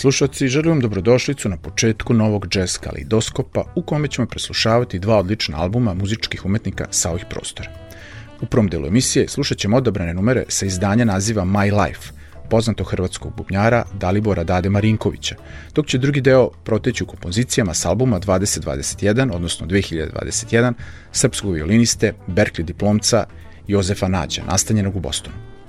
slušalci, želim dobrodošlicu na početku novog jazz kaleidoskopa u kome ćemo preslušavati dva odlična albuma muzičkih umetnika sa ovih prostora. U prvom delu emisije slušat ćemo odabrane numere sa izdanja naziva My Life, poznatog hrvatskog bubnjara Dalibora Dade Marinkovića, dok će drugi deo proteći u kompozicijama s albuma 2021, odnosno 2021, srpskog violiniste, Berkeley diplomca Jozefa Nađa, nastanjenog u Bostonu.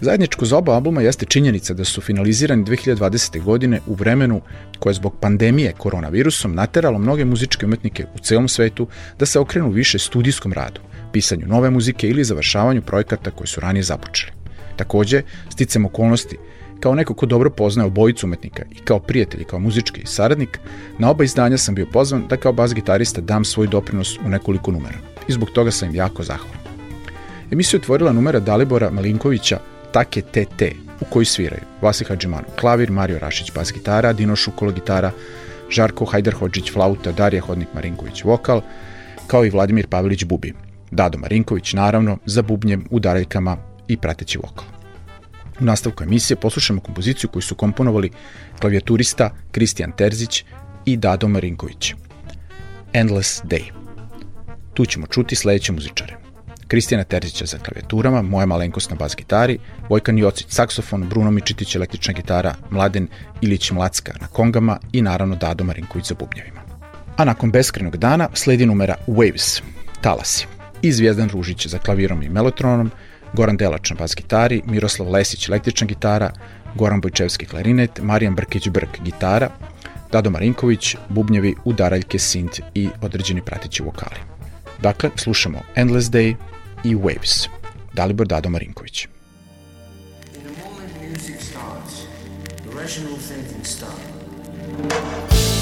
Zajedničko za oba albuma jeste činjenica da su finalizirani 2020. godine u vremenu koje zbog pandemije koronavirusom nateralo mnoge muzičke umetnike u celom svetu da se okrenu više studijskom radu, pisanju nove muzike ili završavanju projekata koji su ranije započeli. Takođe, sticam okolnosti, kao neko ko dobro poznaje obojicu umetnika i kao prijatelj i kao muzički saradnik, na oba izdanja sam bio pozvan da kao bas gitarista dam svoj doprinos u nekoliko numera. I zbog toga sam im jako zahvalan. Emisiju otvorila numera Dalibora Malinkovića Take TT, u kojoj sviraju Vasi Hadžimanov klavir, Mario Rašić bas gitara, Dino Šukolo gitara, Žarko Hajdarhodžić flauta, Darija Hodnik Marinković vokal, kao i Vladimir Pavelić bubi. Dado Marinković naravno za bubnjem, udaraljkama i prateći vokal. U nastavku emisije poslušamo kompoziciju koju su komponovali klavijaturista Kristijan Terzić i Dado Marinković. Endless Day. Tu ćemo čuti sledeće muzičare. Kristijana Terzića za klavijaturama, Moja malenkost na bas gitari, Vojkan Jocić saksofon, Bruno Mičitić električna gitara, Mladen Ilić Mlacka na kongama i naravno Dado Marinković za bubnjevima. A nakon beskrenog dana sledi numera Waves, Talasi, i Zvijezdan Ružić za klavirom i melotronom, Goran Delač na bas gitari, Miroslav Lesić električna gitara, Goran Bojčevski klarinet, Marijan Brkić-Brk gitara, Dado Marinković, bubnjevi, udaraljke, sint i određeni pratići vokali. Dakle, slušamo Endless Day i Waves. Dalibor Dado Marinković. In a moment music starts, the rational thinking starts.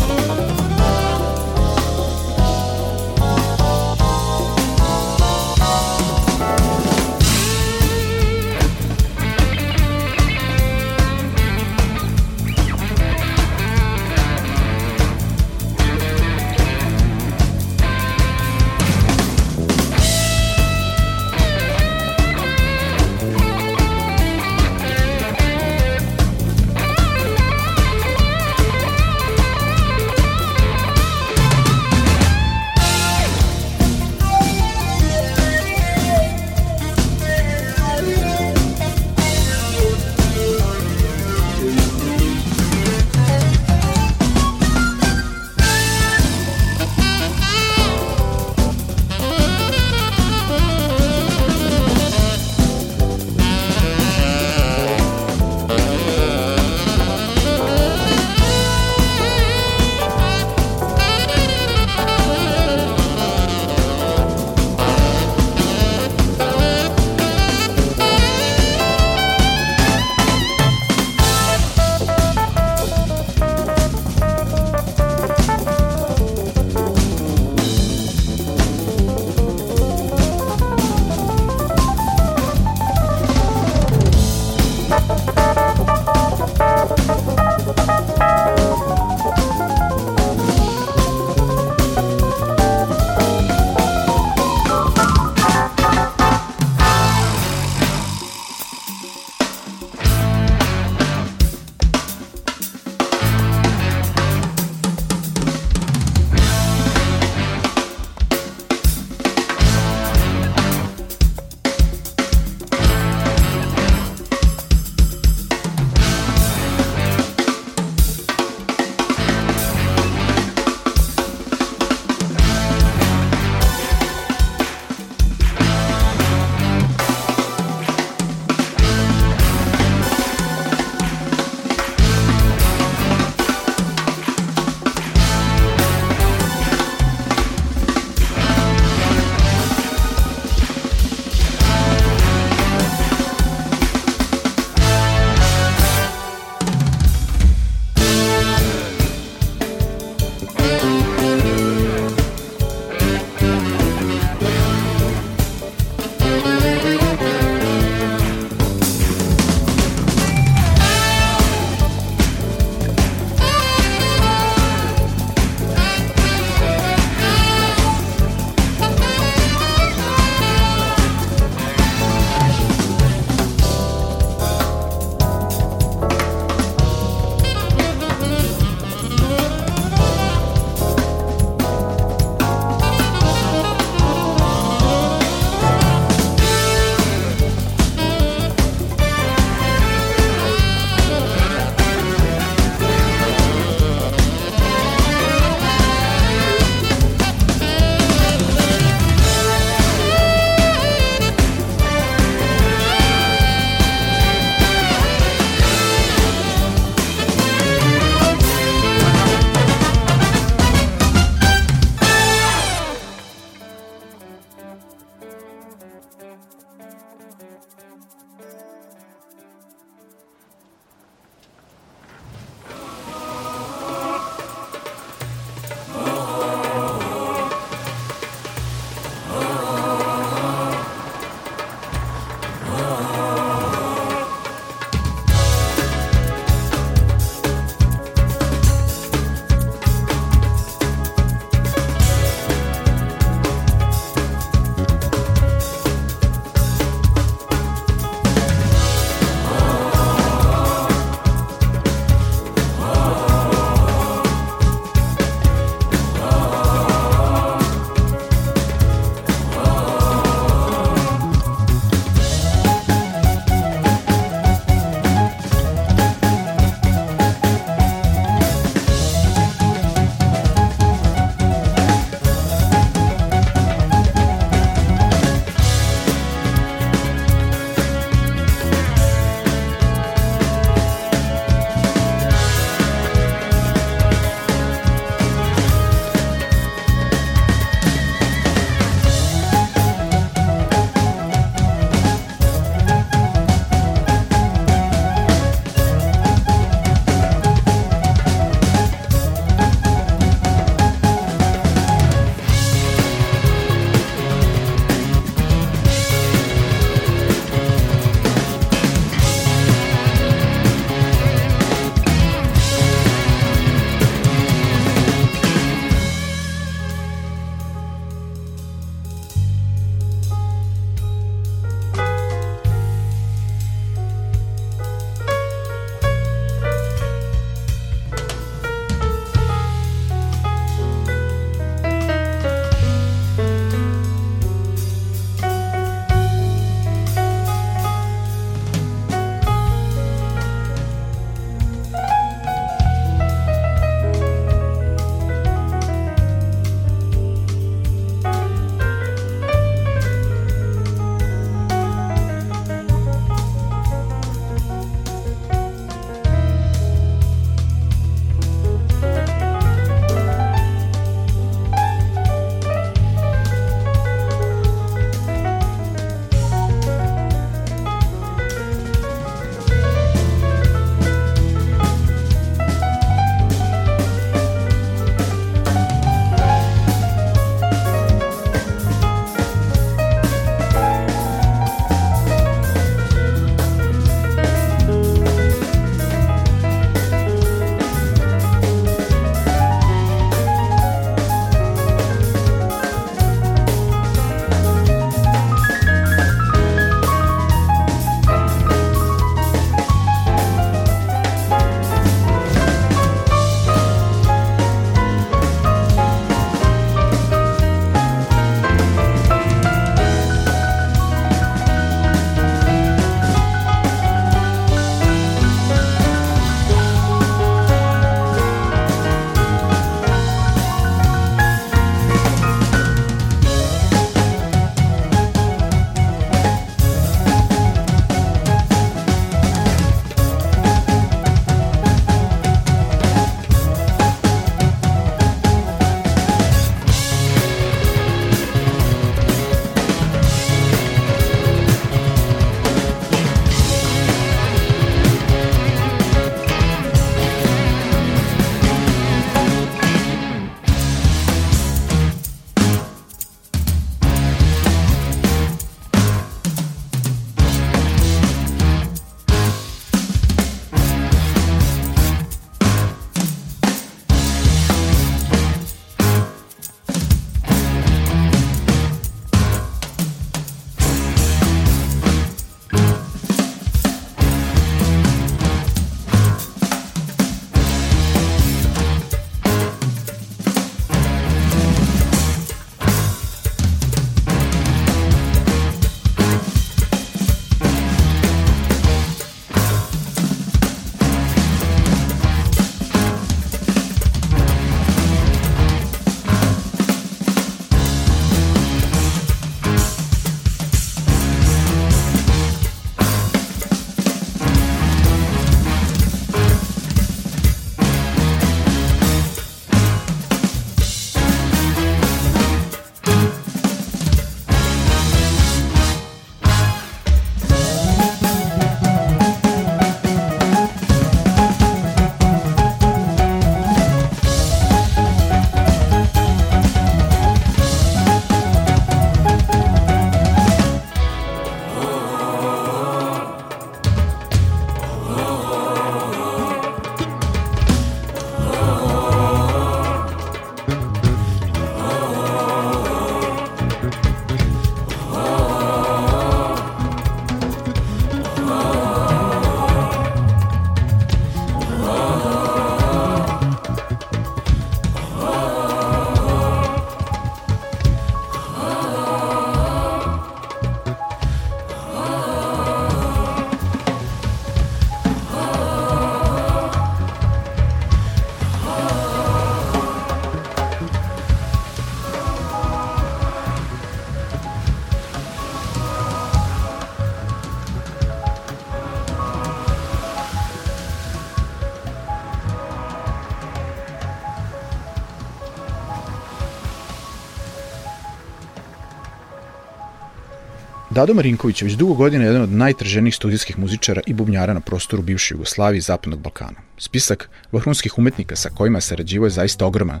Dado Marinković je već dugo godina jedan od najtraženijih studijskih muzičara i bubnjara na prostoru bivše Jugoslavije i Zapadnog Balkana. Spisak vrhunskih umetnika sa kojima sarađivo je zaista ogroman,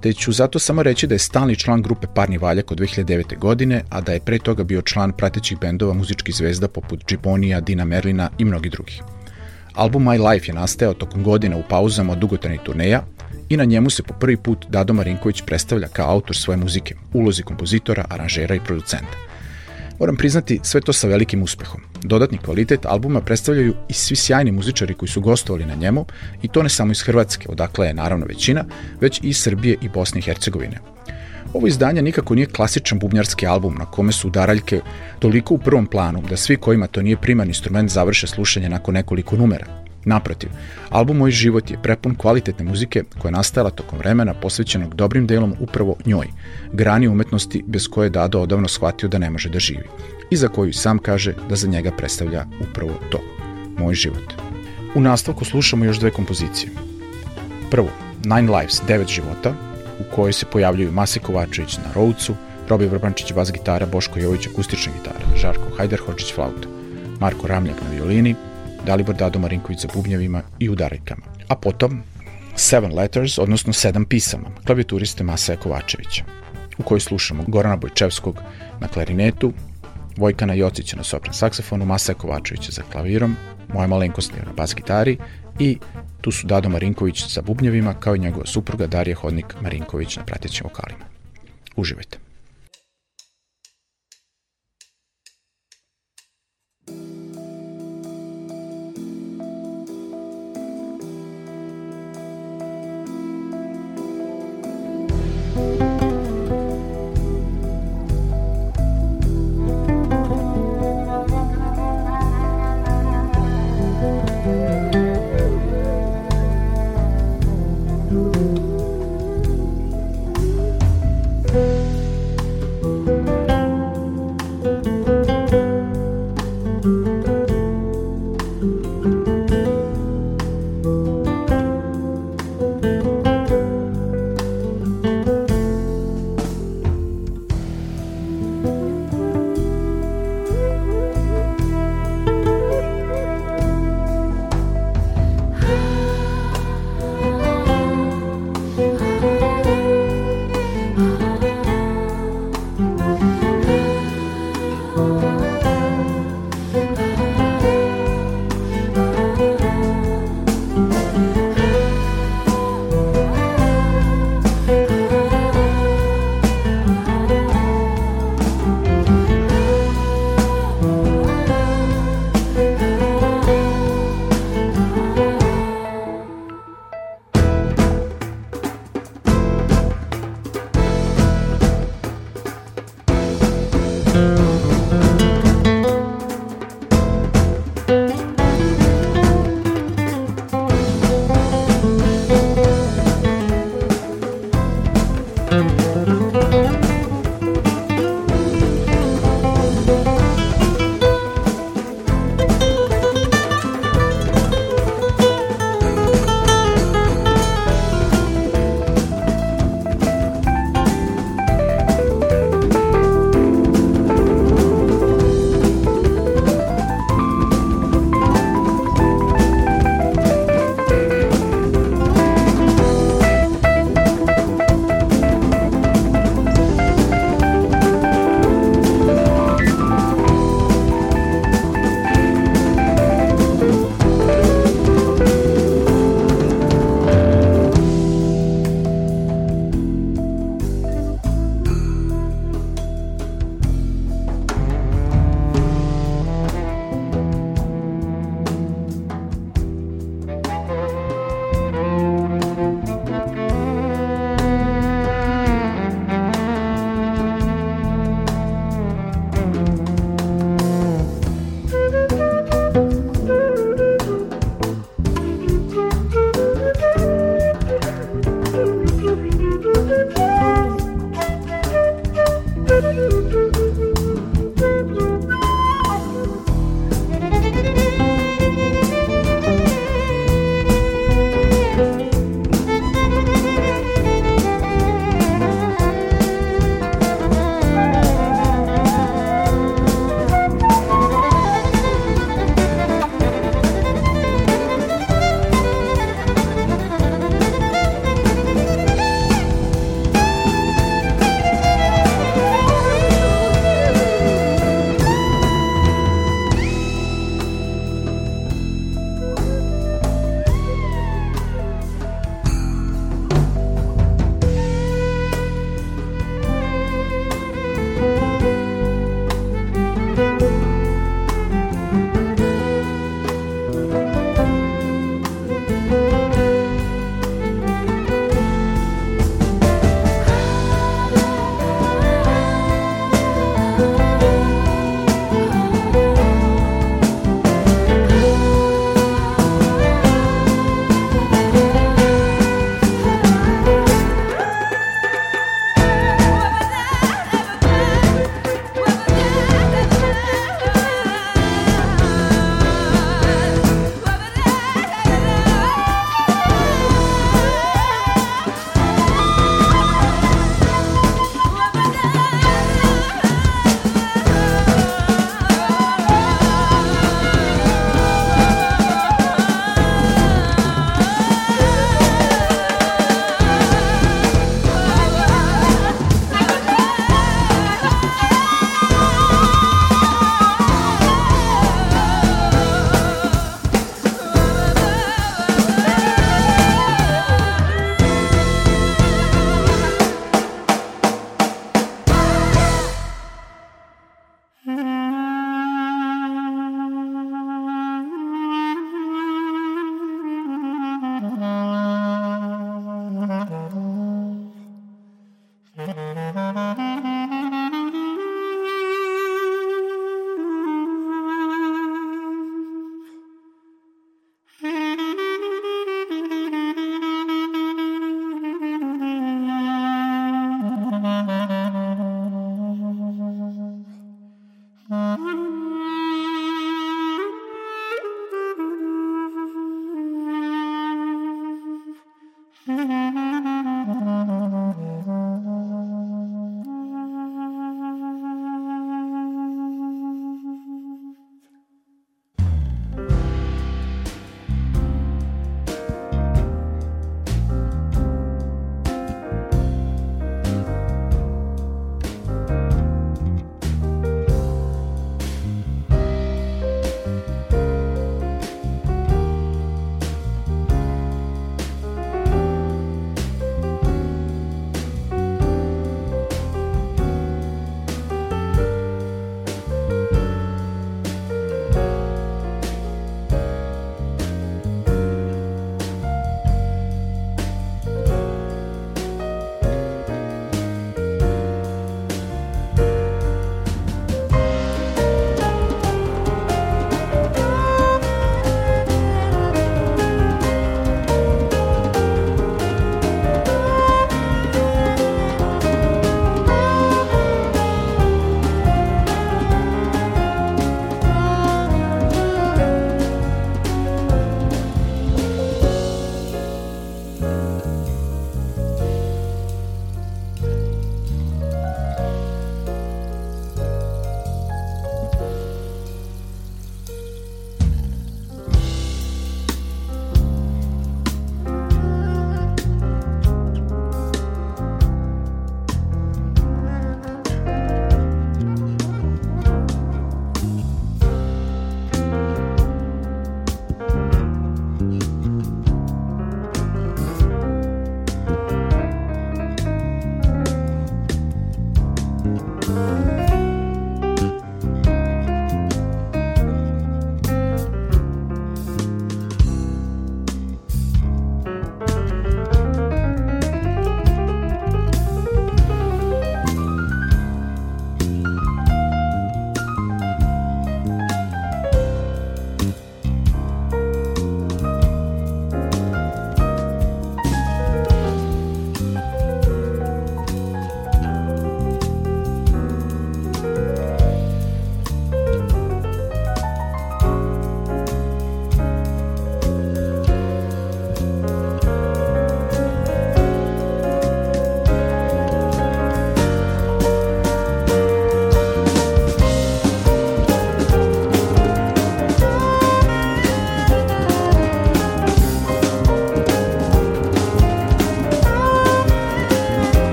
te ću zato samo reći da je stalni član grupe Parni Valjak od 2009. godine, a da je pre toga bio član pratećih bendova muzičkih zvezda poput Džibonija, Dina Merlina i mnogi drugih. Album My Life je nastao tokom godina u pauzama od dugotrajnih turneja i na njemu se po prvi put Dado Marinković predstavlja kao autor svoje muzike, ulozi kompozitora, aranžera i producenta. Moram priznati sve to sa velikim uspehom. Dodatni kvalitet albuma predstavljaju i svi sjajni muzičari koji su gostovali na njemu i to ne samo iz Hrvatske, odakle je naravno većina, već i iz Srbije i Bosne i Hercegovine. Ovo izdanje nikako nije klasičan bubnjarski album na kome su udaraljke toliko u prvom planu da svi kojima to nije primarni instrument završe slušanje nakon nekoliko numera. Naprotiv, album Moj život je prepun kvalitetne muzike koja je nastajala tokom vremena posvećenog dobrim delom upravo njoj, grani umetnosti bez koje je Dado odavno shvatio da ne može da živi i za koju sam kaže da za njega predstavlja upravo to, Moj život. U nastavku slušamo još dve kompozicije. Prvo, Nine Lives, devet života, u kojoj se pojavljuju Mase Kovačević na Rovcu, Robi Vrbančić bas gitara, Boško Jović akustična gitara, Žarko Hajderhočić flauta, Marko Ramljak na violini, Dalibor Dado Marinković za bubnjevima i udarajkama. A potom Seven Letters, odnosno Sedam pisama, klavijaturiste Masaja Kovačevića, u kojoj slušamo Gorana Bojčevskog na klarinetu, Vojkana Jocića na sopran saksofonu, Masaja Kovačevića za klavirom, moja malenkost na bas gitari i tu su Dado Marinković sa bubnjevima kao i njegova supruga Darija Hodnik Marinković na pratećim vokalima. Uživajte.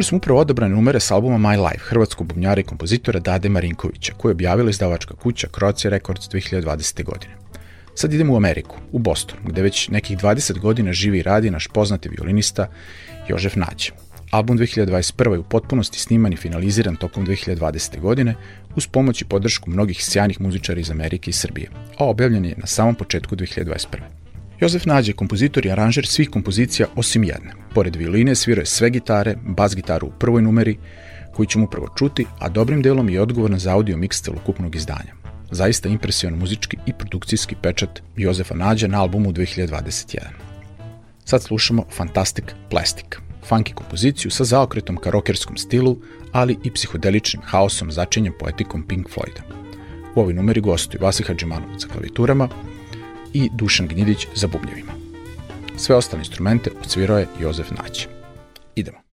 Čuli smo upravo odabrane numere s albuma My Life, hrvatskog bubnjara i kompozitora Dade Marinkovića, koji je objavila izdavačka kuća Croatia Records 2020. godine. Sad idemo u Ameriku, u Boston, gde već nekih 20 godina živi i radi naš poznati violinista Jožef Nađe. Album 2021. je u potpunosti sniman i finaliziran tokom 2020. godine uz pomoć i podršku mnogih sjajnih muzičara iz Amerike i Srbije, a objavljen je na samom početku 2021. Jozef Nađe je kompozitor i aranžer svih kompozicija osim jedne. Pored violine svirao je sve gitare, bas gitaru u prvoj numeri, koju ćemo upravo čuti, a dobrim delom je odgovoran za audio mix celokupnog izdanja. Zaista impresivan muzički i produkcijski pečat Jozefa Nađa na albumu 2021. Sad slušamo Fantastic Plastic, funky kompoziciju sa zaokretom ka rockerskom stilu, ali i psihodeličnim haosom začinjem poetikom Pink Floyda. U ovoj numeri gostuju Vasi Hadžimanović sa klaviturama i Dušan Gnjidić za bubnjevima. Sve ostale instrumente odsvirao je Jozef Nać. Idemo.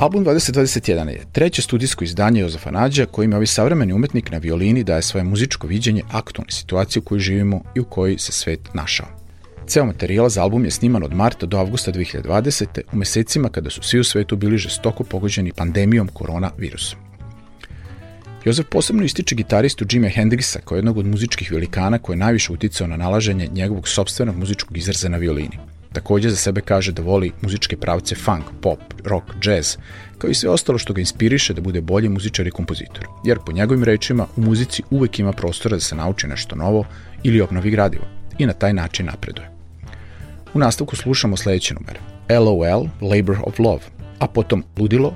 Album 2021 je treće studijsko izdanje Jozefa Nađa kojim ovaj savremeni umetnik na violini daje svoje muzičko viđenje aktualne situacije u kojoj živimo i u kojoj se svet našao. Ceo materijal za album je sniman od marta do avgusta 2020. u mesecima kada su svi u svetu bili žestoko pogođeni pandemijom koronavirusa. Jozef posebno ističe gitaristu Jimmy Hendrixa kao jednog od muzičkih velikana koji je najviše uticao na nalaženje njegovog sobstvenog muzičkog izraza na violini. Takođe za sebe kaže da voli muzičke pravce funk, pop, rock, jazz, kao i sve ostalo što ga inspiriše da bude bolji muzičar i kompozitor. Jer po njegovim rečima u muzici uvek ima prostora da se nauči nešto novo ili obnovi gradivo i na taj način napreduje. U nastavku slušamo sledeće numere. LOL, Labor of Love, a potom Ludilo,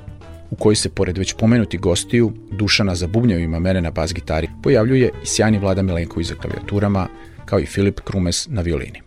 u kojoj se pored već pomenuti gostiju Dušana za bubnjevima mene na bas gitari pojavljuje i sjajni Vlada Milenković za klavijaturama, kao i Filip Krumes na violini.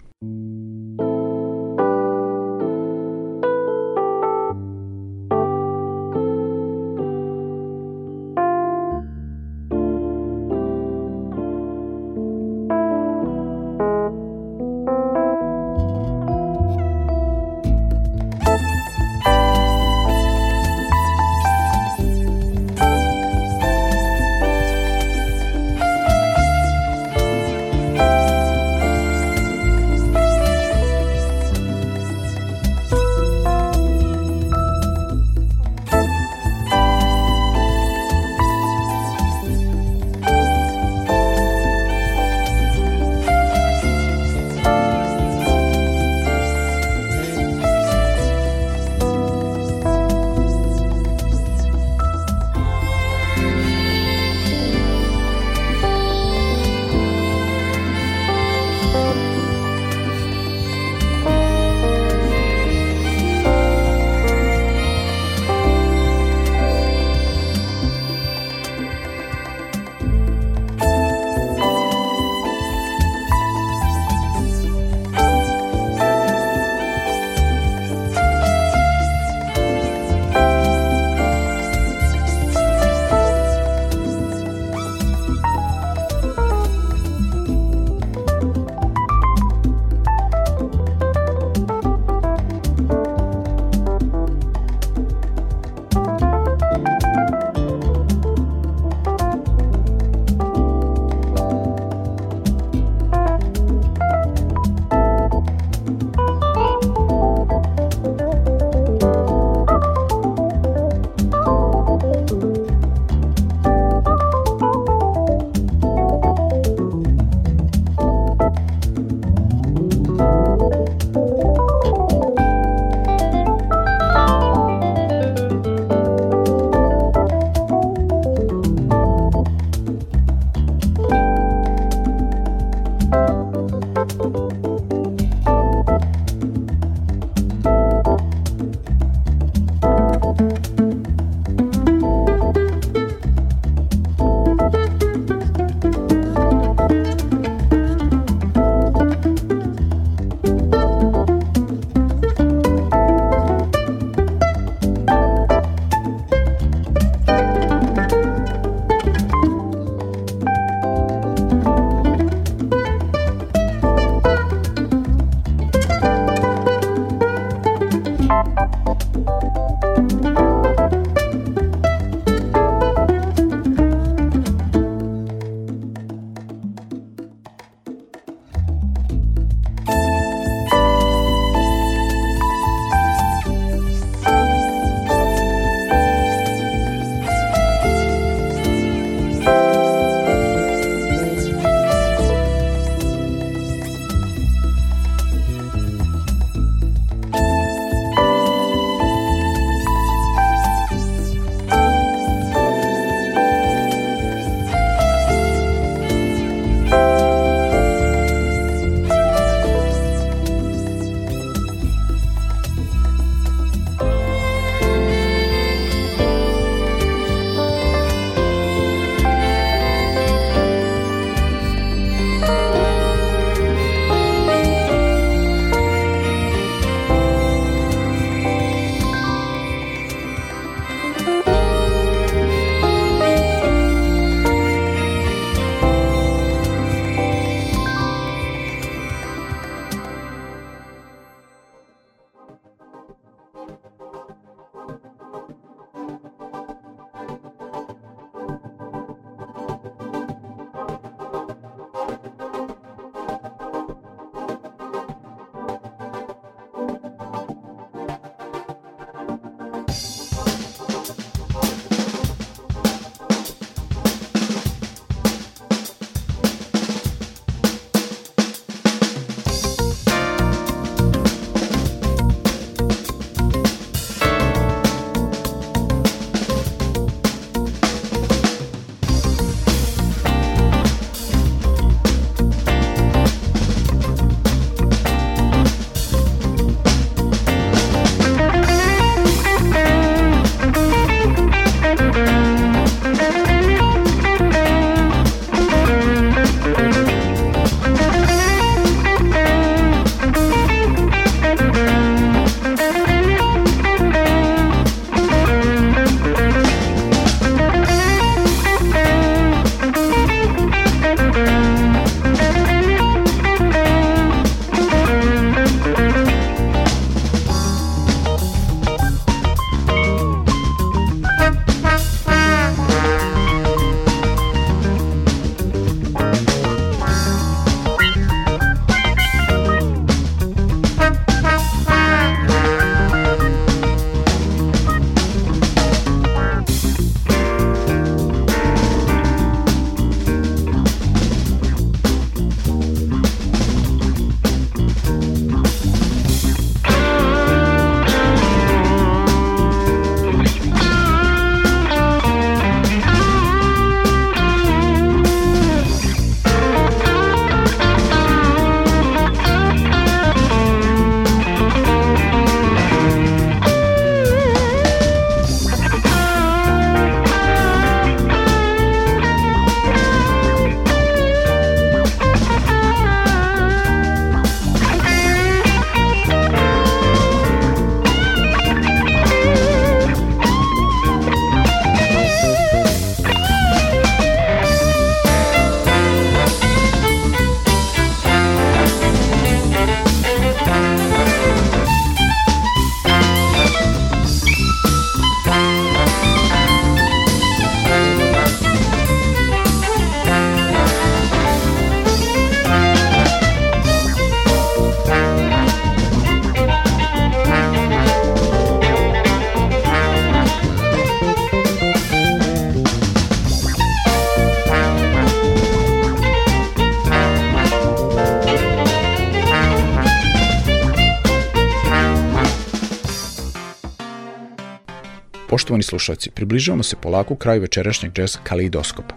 Poštovani slušalci, približavamo se polako kraju večerašnjeg jazz kaleidoskopa.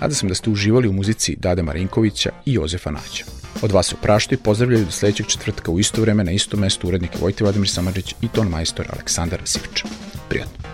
Nada sam da ste uživali u muzici Dade Marinkovića i Jozefa Naća. Od vas se opraštaju i pozdravljaju do sledećeg četvrtka u isto vreme na isto mesto urednike Vojte Vladimir Samadžić i ton majstor Aleksandar Sivča. Prijatno.